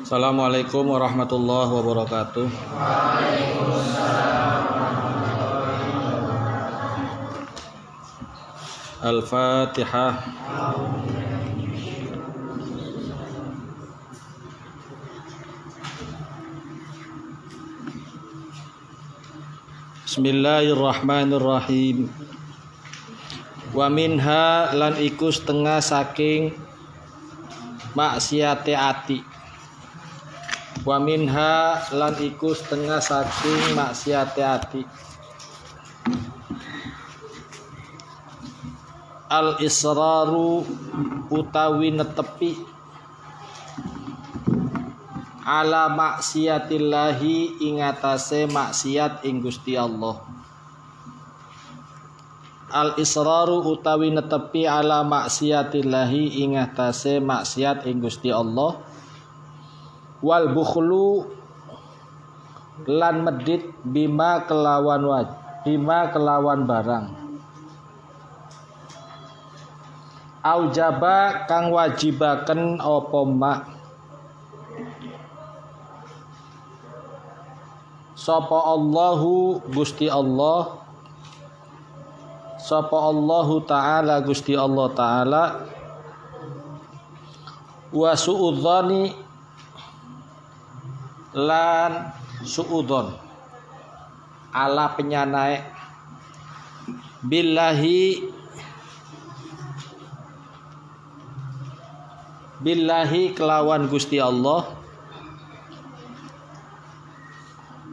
Assalamualaikum warahmatullahi wabarakatuh. Al-Fatihah. Bismillahirrahmanirrahim. Wa minha lan iku setengah saking maksiate ati. Wa minha lan iku setengah saking maksiate ati. Al israru utawi netepi ala maksiatillahi ing atase maksiat ing Gusti Allah. Al israru utawi netepi ala maksiatillahi ing atase maksiat ing Gusti Allah. Wal bukhlu lan medit bima kelawan waj bima kelawan barang. Aujaba kang wajibaken apa mak? Sapa Allahu Gusti Allah? Sapa Allahu taala Gusti Allah taala? Wa suudzani lan suudzon ala penyanae. Billahi. Billahi kelawan Gusti Allah.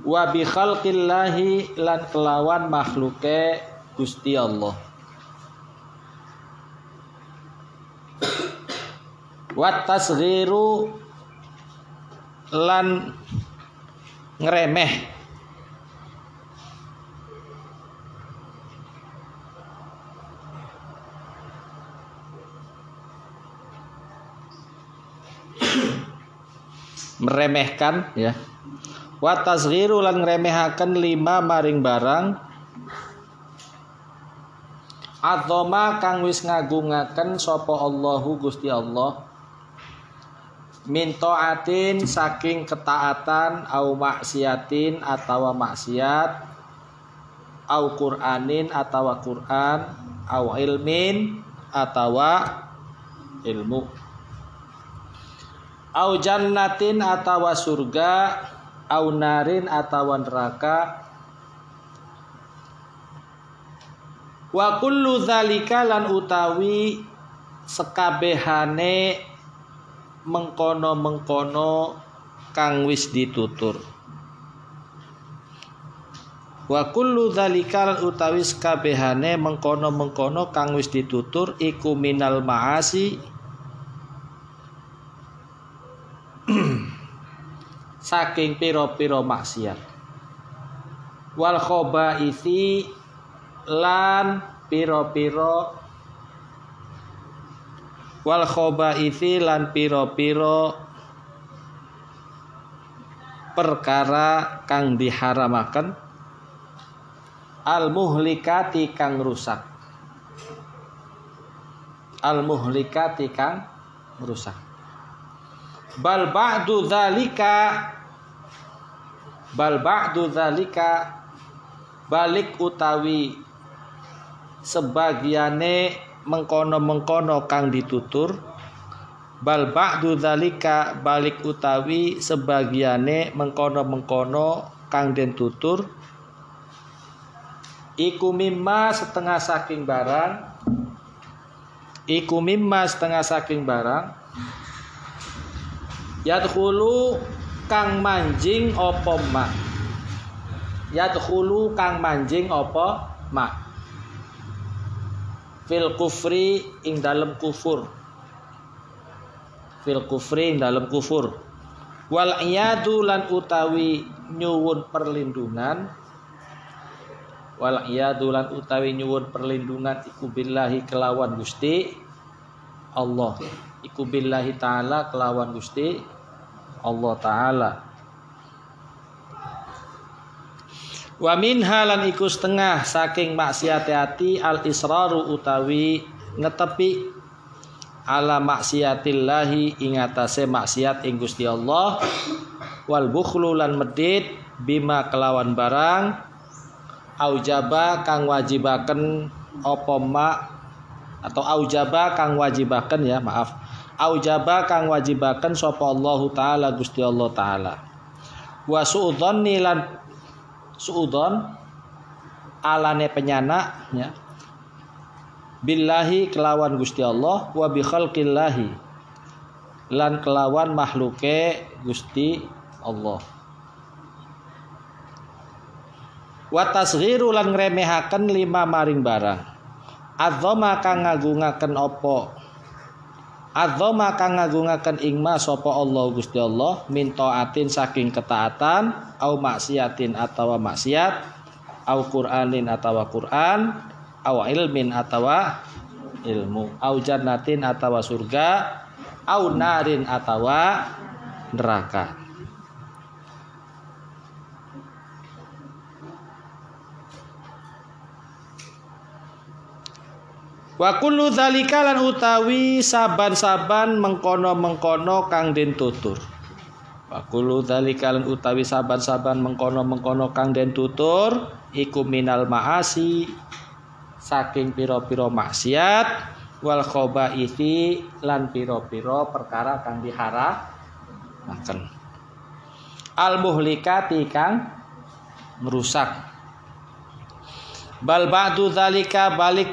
Wa bi khalqillahi lan kelawan makhluke Gusti Allah. Wa tasghiru lan ngremeh meremehkan ya. Wa tasghiru lan ngremehaken lima maring barang. Azoma kang wis ngagungaken sapa Allahu Gusti Allah min taatin saking ketaatan au maksiatin atawa maksiat au Qur'anin atawa Qur'an au ilmin atawa ilmu. Au jannatin atawa surga au narin atawa neraka. Wa kullu zalika lan utawi sekabehane mengkono-mengkono kang wis ditutur. Wa kullu zalika lan utawi sekabehane mengkono-mengkono kang wis ditutur iku minal maasi. Saking piro-piro maksiat. Wal isi lan piro-piro wal isi lan piro-piro perkara kang diharamaken. Al muhlikati kang rusak. Al muhlikati kang rusak. Bal ba'du dzalika bal ba'du dzalika balik utawi sebagiane mengkono-mengkono kang ditutur bal ba'du dzalika balik utawi sebagiane mengkono-mengkono kang den tutur iku mimma setengah saking barang iku mimma setengah saking barang yadkhulu kang manjing opo mak yadkhulu kang manjing opo mak fil kufri ing dalam kufur. Fil kufri ing dalam kufur. Wal iyadu lan utawi nyuwun perlindungan. Wal iyadu lan utawi nyuwun perlindungan iku billahi kelawan Gusti Allah. Iku billahi taala kelawan Gusti Allah taala Wa min halan iku setengah saking maksiat hati al israru utawi ngetepi ala maksiatillahi ing atase maksiat ing Gusti Allah. Wal bukhlu lan medit bima kelawan barang aujaba kang wajibaken apa ma atau aujaba kang wajibaken ya maaf. Aujaba kang wajibaken sapa Allah taala Gusti Allah taala. Wa suudzonni lan suudzon alane penyana ya. Billahi kelawan Gusti Allah wa bi khalqillahi. Lan kelawan makhluke Gusti Allah. Wa tasghiru lan ngremehaken lima maring barang. Adzama kang ngagungaken apa adzama kang ngagungaken ing ma sapa Allah Gusti Allah min taatin saking ketaatan au maksiatin atawa maksiat au Qur'anin atawa Qur'an au ilmin atawa ilmu au jannatin atawa surga au narin atawa neraka Wa kullu dzalika lan utawi saban-saban mengkono-mengkono kang den tutur. Wa kullu dzalika lan utawi saban-saban mengkono-mengkono kang den tutur iku minal maasi saking piro-piro maksiat wal isi lan piro-piro perkara kang diharamaken al muhlikati kang merusak bal ba'du zalika balik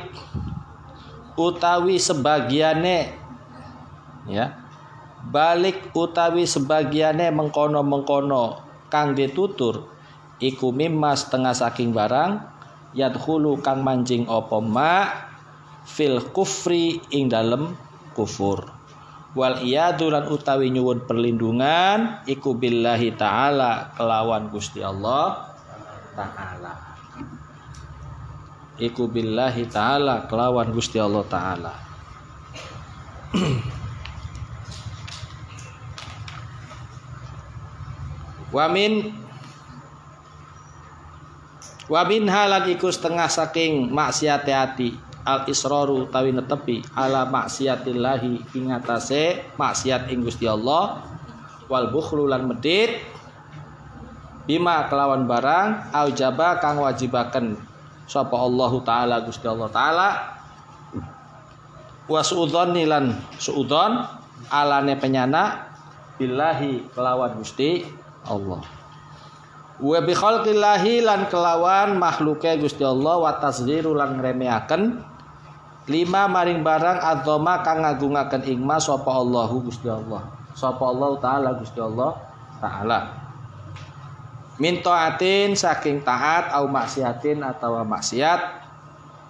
utawi sebagiane ya balik utawi sebagiane mengkono-mengkono kang ditutur iku mimma setengah saking barang yadkhulu kang manjing apa ma fil kufri ing dalem kufur. Wal iyadu lan utawi nyuwun perlindungan iku billahi taala kelawan Gusti Allah taala iku billahi taala kelawan Gusti Allah taala. Wamin Wa min halan iku setengah saking maksiat hati al israru tawi netepi ala maksiatillahi ing atase maksiat ing Gusti Allah wal bukhlu lan medit bima kelawan barang aujaba kang wajibaken sapa Allah taala Gusti Allah taala. Wa suudzon lan suudzon alane penyana billahi kelawan Gusti Allah. Wa bi khalqillahi lan kelawan makhluke Gusti Allah wa tasghiru lan ngremeaken lima maring barang adzama kang ngagungaken ing ma sapa Allahu Gusti Allah. Sapa Allah taala Gusti Allah taala min taatin saking taat au maksiatin atau maksiat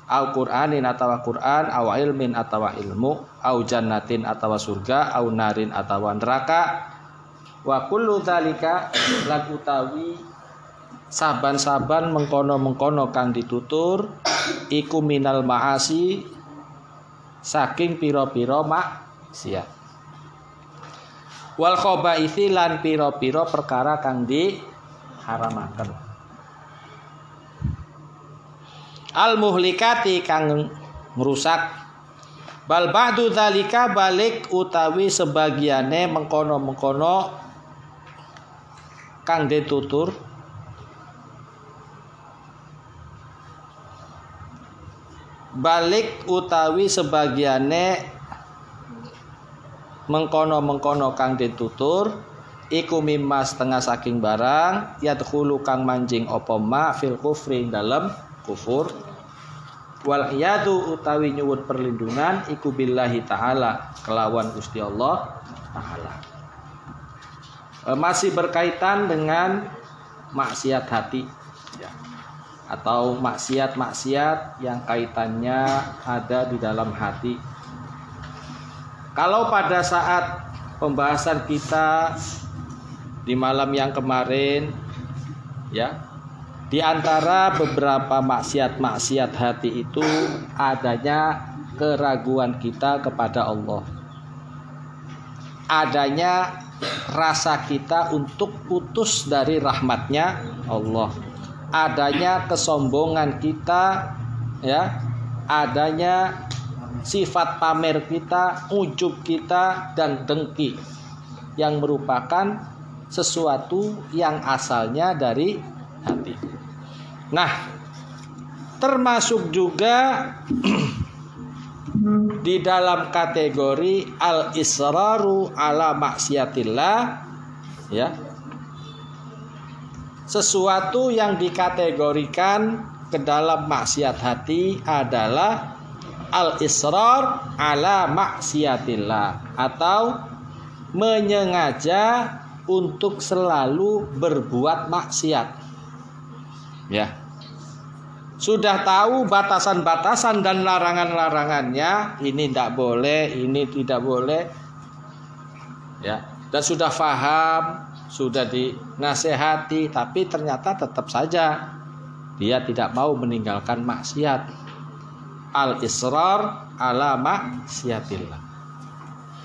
au Qur'anin atau Qur'an au ilmin atau ilmu au jannatin atau surga au narin atau neraka. Wa kullu dzalika lan utawi saban-saban mengkono-mengkono kang ditutur iku minal maasi saking piro-piro maksiat. Wal isi lan piro-piro perkara kang diharamaken al muhlikati kang merusak bal ba'du dzalika balik utawi sebagiane mengkono-mengkono kang ditutur. Balik utawi sebagiane mengkono-mengkono kang ditutur iku mimma setengah saking barang yadkhulu kang manjing apa ma fil kufri dalam kufur. Wal yadu utawi nyuwun perlindungan iku billahi taala kelawan Gusti Allah taala. E, masih berkaitan dengan maksiat hati atau maksiat-maksiat yang kaitannya ada di dalam hati. Kalau pada saat pembahasan kita di malam yang kemarin ya, di antara beberapa maksiat-maksiat hati itu adanya keraguan kita kepada Allah. Adanya rasa kita untuk putus dari rahmatnya Allah adanya kesombongan kita ya adanya sifat pamer kita, ujub kita dan dengki yang merupakan sesuatu yang asalnya dari hati. Nah, termasuk juga di dalam kategori al-israru ala maksiatillah ya. Sesuatu yang dikategorikan ke dalam maksiat hati adalah al-israr ala maksiatillah atau menyengaja untuk selalu berbuat maksiat. Ya. Sudah tahu batasan-batasan dan larangan-larangannya, ini tidak boleh, ini tidak boleh. Ya, dan sudah faham, sudah dinasehati, tapi ternyata tetap saja dia tidak mau meninggalkan maksiat. Al-israr ala maksiatillah.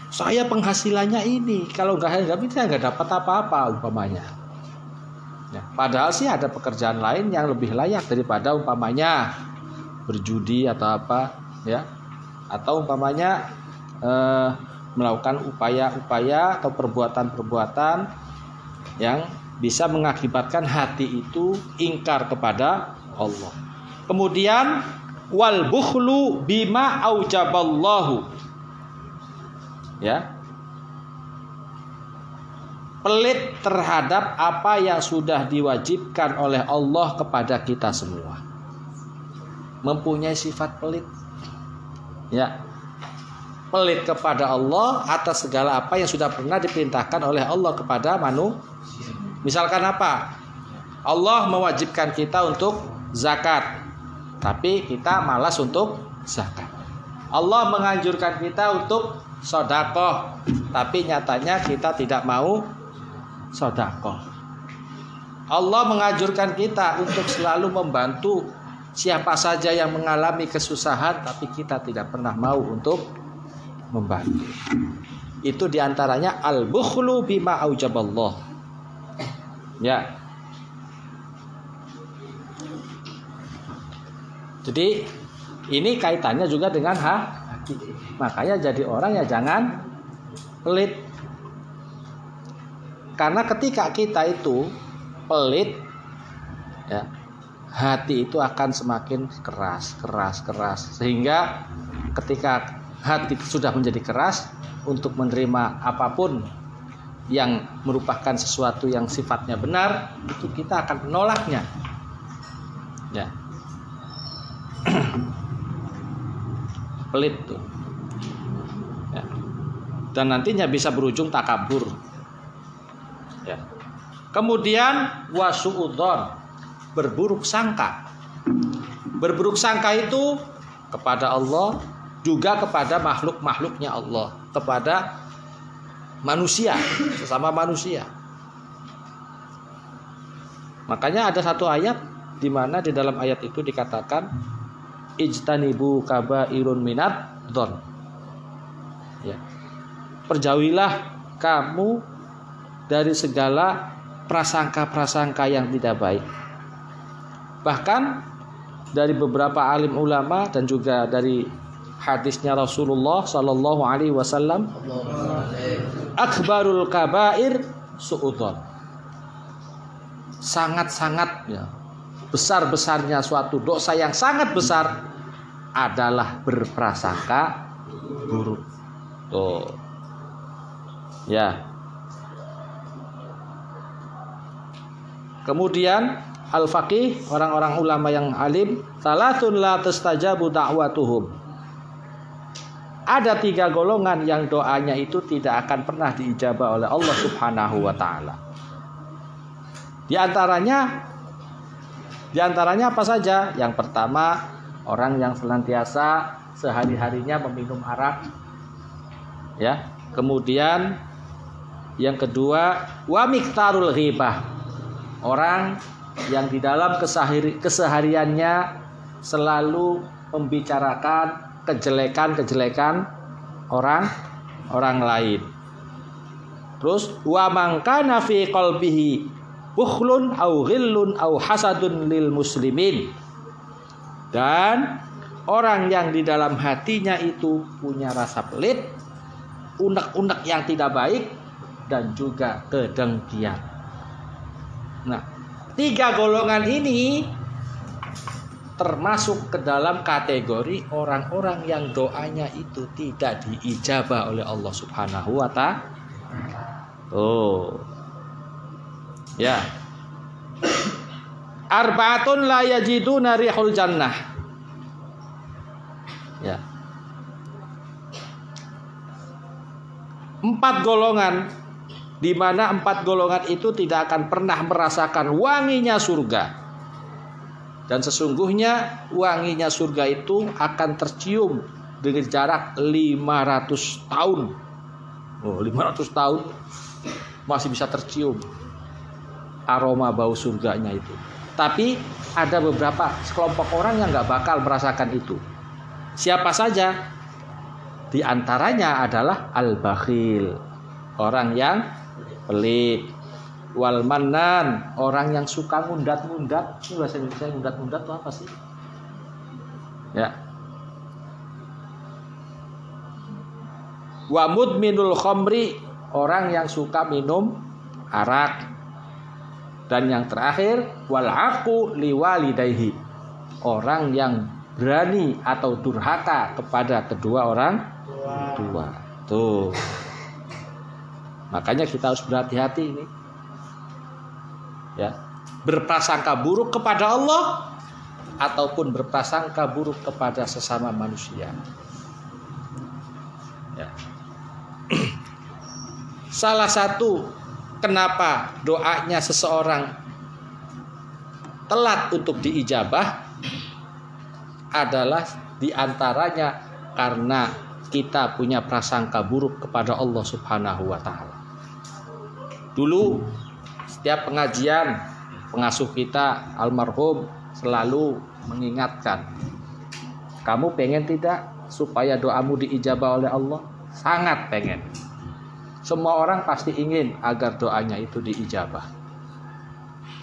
Saya penghasilannya ini, kalau nggak nggak bisa nggak dapat apa-apa umpamanya. Ya, padahal sih ada pekerjaan lain yang lebih layak daripada umpamanya berjudi atau apa, ya, atau umpamanya eh, melakukan upaya-upaya atau perbuatan-perbuatan yang bisa mengakibatkan hati itu ingkar kepada Allah. Kemudian wal bukhlu bima aujaballahu ya. Pelit terhadap apa yang sudah diwajibkan oleh Allah kepada kita semua. Mempunyai sifat pelit. Ya. Pelit kepada Allah atas segala apa yang sudah pernah diperintahkan oleh Allah kepada manusia misalkan apa? Allah mewajibkan kita untuk zakat tapi kita malas untuk zakat. Allah menganjurkan kita untuk sodakoh. Tapi nyatanya kita tidak mau sodakoh. Allah mengajurkan kita untuk selalu membantu siapa saja yang mengalami kesusahan tapi kita tidak pernah mau untuk membantu. Itu di antaranya al bukhlu bima aujaballah. Ya. Jadi ini kaitannya juga dengan ha Makanya jadi orang ya jangan pelit. Karena ketika kita itu pelit ya, hati itu akan semakin keras, keras, keras. Sehingga ketika hati sudah menjadi keras untuk menerima apa pun yang merupakan sesuatu yang sifatnya benar itu kita akan menolaknya. Ya pelit tuh ya. dan nantinya bisa berujung takabur ya. kemudian wasuudon berburuk sangka berburuk sangka itu kepada Allah juga kepada makhluk-makhluknya Allah kepada manusia sesama manusia makanya ada satu ayat di mana di dalam ayat itu dikatakan ijtanibu irun minat don. Ya. Perjauhilah kamu dari segala prasangka-prasangka yang tidak baik. Bahkan dari beberapa alim ulama dan juga dari hadisnya Rasulullah Sallallahu Alaihi Wasallam, akbarul kabair suudon. Sangat-sangat ya, besar-besarnya suatu dosa yang sangat besar adalah berprasangka buruk. Tuh. Ya. Kemudian al-faqih orang-orang ulama yang alim salatun la tastajabu da'watuhum. Ada tiga golongan yang doanya itu tidak akan pernah diijabah oleh Allah Subhanahu wa taala. Di antaranya di antaranya apa saja? Yang pertama, orang yang senantiasa sehari-harinya meminum arak. Ya. Kemudian yang kedua, wa miktarul ghibah. Orang yang di dalam kesehariannya selalu membicarakan kejelekan-kejelekan orang orang lain. Terus wa mangkana fi qalbihi bukhlun au ghillun au hasadun lil muslimin dan orang yang di dalam hatinya itu punya rasa pelit, unek-unek yang tidak baik, dan juga kedengkian. Nah, tiga golongan ini termasuk ke dalam kategori orang-orang yang doanya itu tidak diijabah oleh Allah Subhanahu wa taala. Oh. Ya. Arbaatun la yajiduna rihul jannah. Ya. Empat golongan di mana empat golongan itu tidak akan pernah merasakan wanginya surga. Dan sesungguhnya wanginya surga itu akan tercium dengan jarak 500 tahun. Oh, 500 tahun masih bisa tercium aroma bau surganya itu. Tapi ada beberapa sekelompok orang yang nggak bakal merasakan itu. Siapa saja? Di antaranya adalah al-bakhil, orang yang pelit, wal manan orang yang suka ngundat-ngundat. Ini bahasa Indonesia ngundat-ngundat itu apa sih? Ya. Wa mudminul khamri orang yang suka minum arak dan yang terakhir wal aku liwalidayhi. Orang yang berani atau durhaka kepada kedua orang tua. Tuh. Makanya kita harus berhati-hati ini. Ya. Berprasangka buruk kepada Allah ataupun berprasangka buruk kepada sesama manusia. Ya. Salah satu kenapa doanya seseorang telat untuk diijabah adalah di antaranya karena kita punya prasangka buruk kepada Allah Subhanahu wa taala. Dulu setiap pengajian pengasuh kita almarhum selalu mengingatkan kamu pengen tidak supaya doamu diijabah oleh Allah sangat pengen semua orang pasti ingin agar doanya itu diijabah.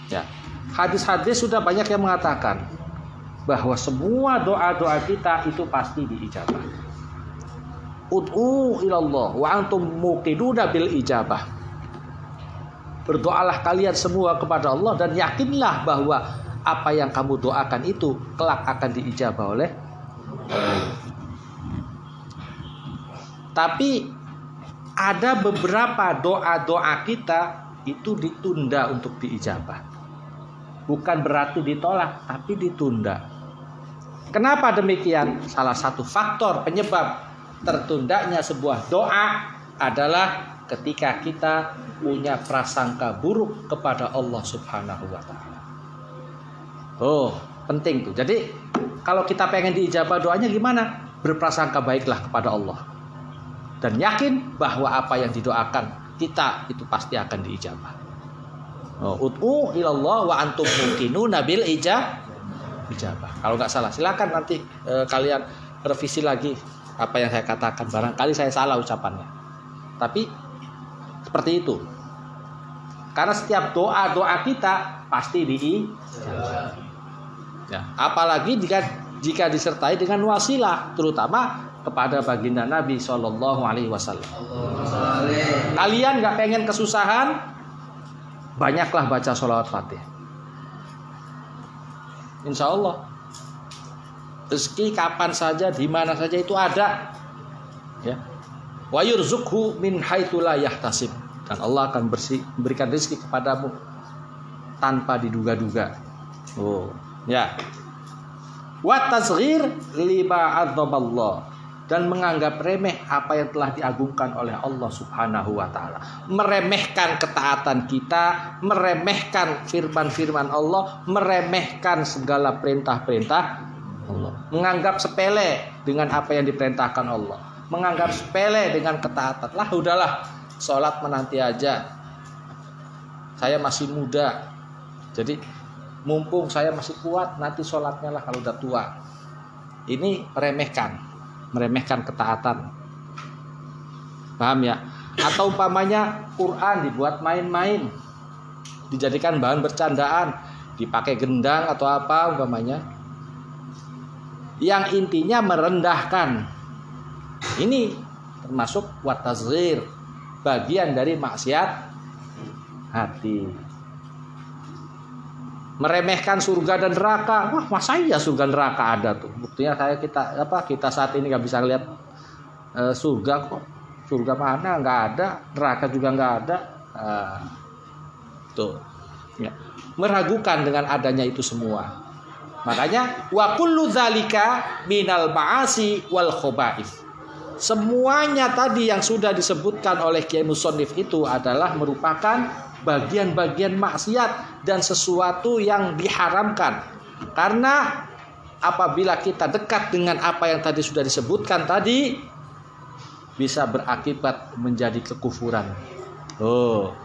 Ya. Hadis-hadis sudah banyak yang mengatakan bahwa semua doa-doa kita itu pasti diijabah. Ud'u ilallah wa antum muqiduna bil ijabah. Berdoalah kalian semua kepada Allah dan yakinlah bahwa apa yang kamu doakan itu kelak akan diijabah oleh Tapi ada beberapa doa-doa kita itu ditunda untuk diijabah. Bukan berarti ditolak, tapi ditunda. Kenapa demikian? Salah satu faktor penyebab tertundanya sebuah doa adalah ketika kita punya prasangka buruk kepada Allah Subhanahu wa taala. Oh, penting tuh. Jadi kalau kita pengen diijabah doanya gimana? Berprasangka baiklah kepada Allah. Dan yakin bahwa apa yang didoakan kita itu pasti akan diijabah. Oh, ut'u ilallah wa antum mungkinu nabil ijab ijabah. Kalau nggak salah, silakan nanti eh, kalian revisi lagi apa yang saya katakan. Barangkali saya salah ucapannya. Tapi seperti itu. Karena setiap doa-doa kita pasti di Ya, apalagi jika jika disertai dengan wasilah, terutama kepada baginda Nabi Shallallahu Alaihi Wasallam. Kalian nggak pengen kesusahan, banyaklah baca sholawat fatih. Insya Allah rezeki kapan saja, di mana saja itu ada. Ya, wa yurzukhu min haitsu la yahtasib dan Allah akan bersih, berikan rezeki kepadamu tanpa diduga-duga. Oh, ya. Wa tasghir lima adzaballah dan menganggap remeh apa yang telah diagungkan oleh Allah Subhanahu wa taala. Meremehkan ketaatan kita, meremehkan firman-firman Allah, meremehkan segala perintah-perintah Allah. Menganggap sepele dengan apa yang diperintahkan Allah menganggap sepele dengan ketaatan. Lah udahlah, sholat menanti aja. Saya masih muda. Jadi mumpung saya masih kuat, nanti sholatnya lah kalau udah tua. Ini meremehkan, meremehkan ketaatan. Paham ya? Atau umpamanya Quran dibuat main-main, dijadikan bahan bercandaan, dipakai gendang atau apa umpamanya. yang intinya merendahkan. Ini termasuk watazir, bagian dari maksiat hati. Meremehkan surga dan neraka. Wah, masa iya surga neraka ada tuh. Buktinya saya kita apa kita saat ini nggak bisa lihat uh, surga kok. Surga mana nggak ada, neraka juga nggak ada. Uh, tuh. Ya. Meragukan dengan adanya itu semua. Makanya wa kullu zalika minal ma'asi wal khaba'ith. Semuanya tadi yang sudah disebutkan oleh Kiai Musonif itu adalah merupakan bagian-bagian maksiat dan sesuatu yang diharamkan. Karena apabila kita dekat dengan apa yang tadi sudah disebutkan tadi bisa berakibat menjadi kekufuran. Oh.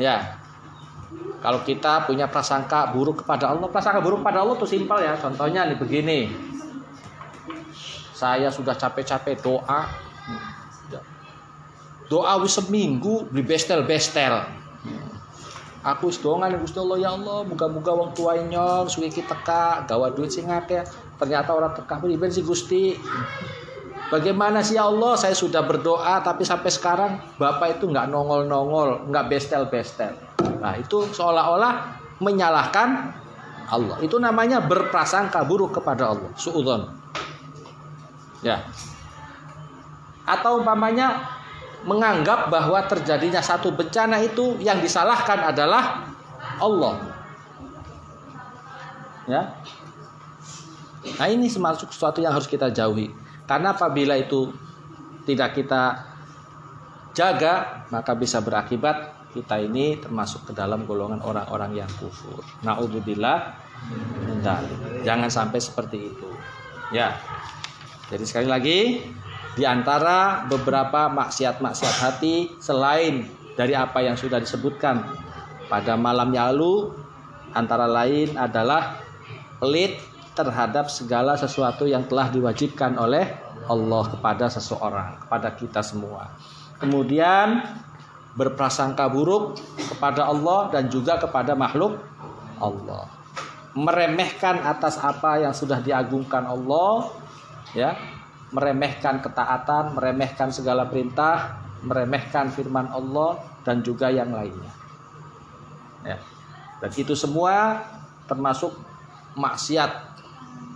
Ya, kalau kita punya prasangka buruk kepada Allah, prasangka buruk kepada Allah itu simpel ya. Contohnya nih begini. Saya sudah capek-capek doa. Doa wis seminggu di bestel-bestel. Aku wis dongan Gusti Allah ya Allah, muga-muga wong tua nyong suwi iki teka, gawa duit sing akeh. Ternyata orang teka ben si Gusti. Bagaimana sih ya Allah saya sudah berdoa tapi sampai sekarang Bapak itu nggak nongol-nongol, nggak bestel-bestel. Nah, itu seolah-olah menyalahkan Allah. Itu namanya berprasangka buruk kepada Allah. Suudzon. Ya. Atau umpamanya menganggap bahwa terjadinya satu bencana itu yang disalahkan adalah Allah. Ya. Nah, ini termasuk sesuatu yang harus kita jauhi. Karena apabila itu tidak kita jaga, maka bisa berakibat kita ini termasuk ke dalam golongan orang-orang yang kufur. Naudzubillah Jangan sampai seperti itu. Ya. Jadi sekali lagi di antara beberapa maksiat-maksiat hati selain dari apa yang sudah disebutkan pada malam lalu antara lain adalah pelit terhadap segala sesuatu yang telah diwajibkan oleh Allah kepada seseorang, kepada kita semua. Kemudian berprasangka buruk kepada Allah dan juga kepada makhluk Allah. Meremehkan atas apa yang sudah diagungkan Allah, ya, meremehkan ketaatan, meremehkan segala perintah, meremehkan firman Allah dan juga yang lainnya. Ya. Dan itu semua termasuk maksiat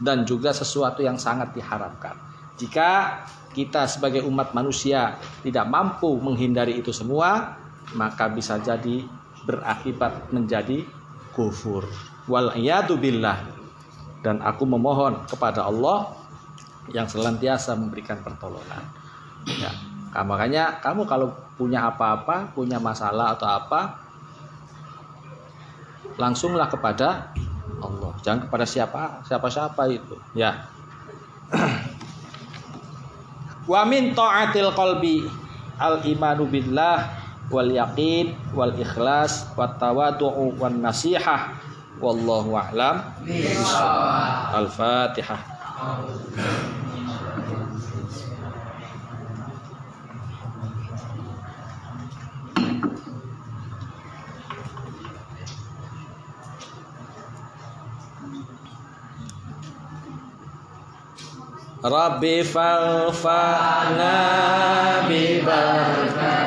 dan juga sesuatu yang sangat diharapkan. Jika kita sebagai umat manusia tidak mampu menghindari itu semua, maka bisa jadi berakibat menjadi kufur. Wal billah. Dan aku memohon kepada Allah yang senantiasa memberikan pertolongan. Ya. Nah, makanya kamu kalau punya apa-apa, punya masalah atau apa, langsunglah kepada Allah. Jangan kepada siapa siapa-siapa itu. Ya. Wa min ta'atil qalbi al imanu billah wal yaqin wal ikhlas wat tawadu'u wan nasihah wallahu a'lam. Al-Fatihah. Rabbi faghfirna bi barakatil